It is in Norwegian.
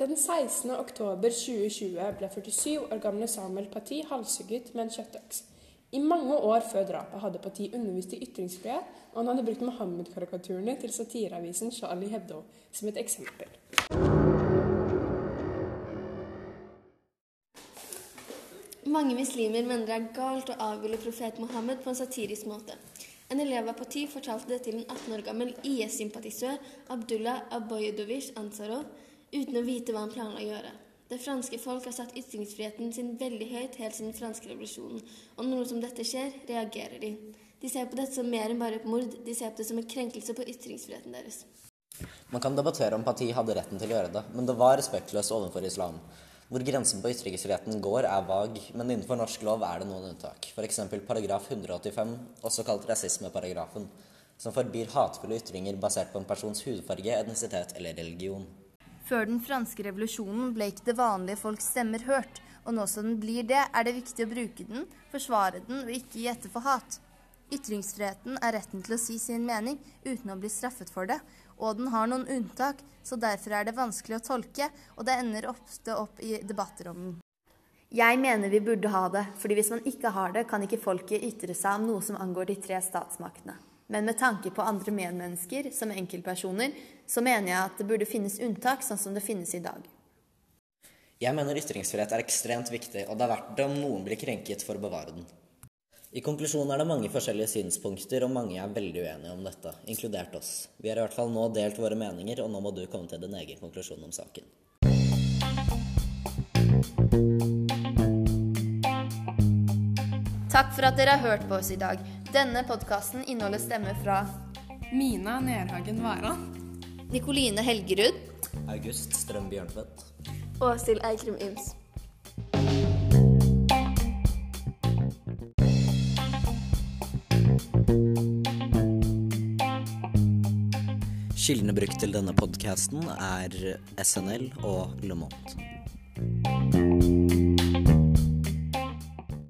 Den 16. oktober 2020 ble 47 år gamle Samuel Paty halshugget med en kjøttøks. I mange år før drapet hadde Paty undervist i ytringsfrihet, og han hadde brukt Mohammed-karikaturene til satireavisen Charlie Hebdo som et eksempel. Mange muslimer mener det er galt å avbilde profet Mohammed på en satirisk måte. En elev av Paty fortalte det til en 18 år gammel IS-sympatisør, Abdullah Aboyedovic Ansarov, uten å vite hva han planla å gjøre. Det franske folk har satt ytringsfriheten sin veldig høyt helt siden den franske revolusjonen, og når noe som dette skjer, reagerer de. De ser på dette som mer enn bare et mord, de ser på det som en krenkelse på ytringsfriheten deres. Man kan debattere om partiet hadde retten til å gjøre det, men det var respektløst overfor islam. Hvor grensen på ytringsfriheten går, er vag, men innenfor norsk lov er det noen unntak. F.eks. paragraf 185, også kalt rasismeparagrafen, som forbyr hatefulle ytringer basert på en persons hudfarge, etnisitet eller religion. Før den franske revolusjonen ble ikke det vanlige folks stemmer hørt, og nå som den blir det, er det viktig å bruke den, forsvare den og ikke gi etter for hat. Ytringsfriheten er retten til å si sin mening uten å bli straffet for det, og den har noen unntak, så derfor er det vanskelig å tolke, og det ender ofte opp i debatter om den. Jeg mener vi burde ha det, fordi hvis man ikke har det, kan ikke folket ytre seg om noe som angår de tre statsmaktene. Men med tanke på andre medmennesker, som enkeltpersoner, så mener jeg at det burde finnes unntak, sånn som det finnes i dag. Jeg mener ytringsfrihet er ekstremt viktig, og det er verdt det om noen blir krenket for å bevare den. I konklusjonen er det mange forskjellige synspunkter, og mange er veldig uenige om dette, inkludert oss. Vi har i hvert fall nå delt våre meninger, og nå må du komme til din egen konklusjon om saken. Takk for at dere har hørt på oss i dag. Denne podkasten inneholder stemmer fra Mina Nerhagen Varan. Nikoline Helgerud. August Strøm Bjørnfødt. Åshild Eikrim Yms. Kildene brukt til denne podkasten er SNL og Le Monde.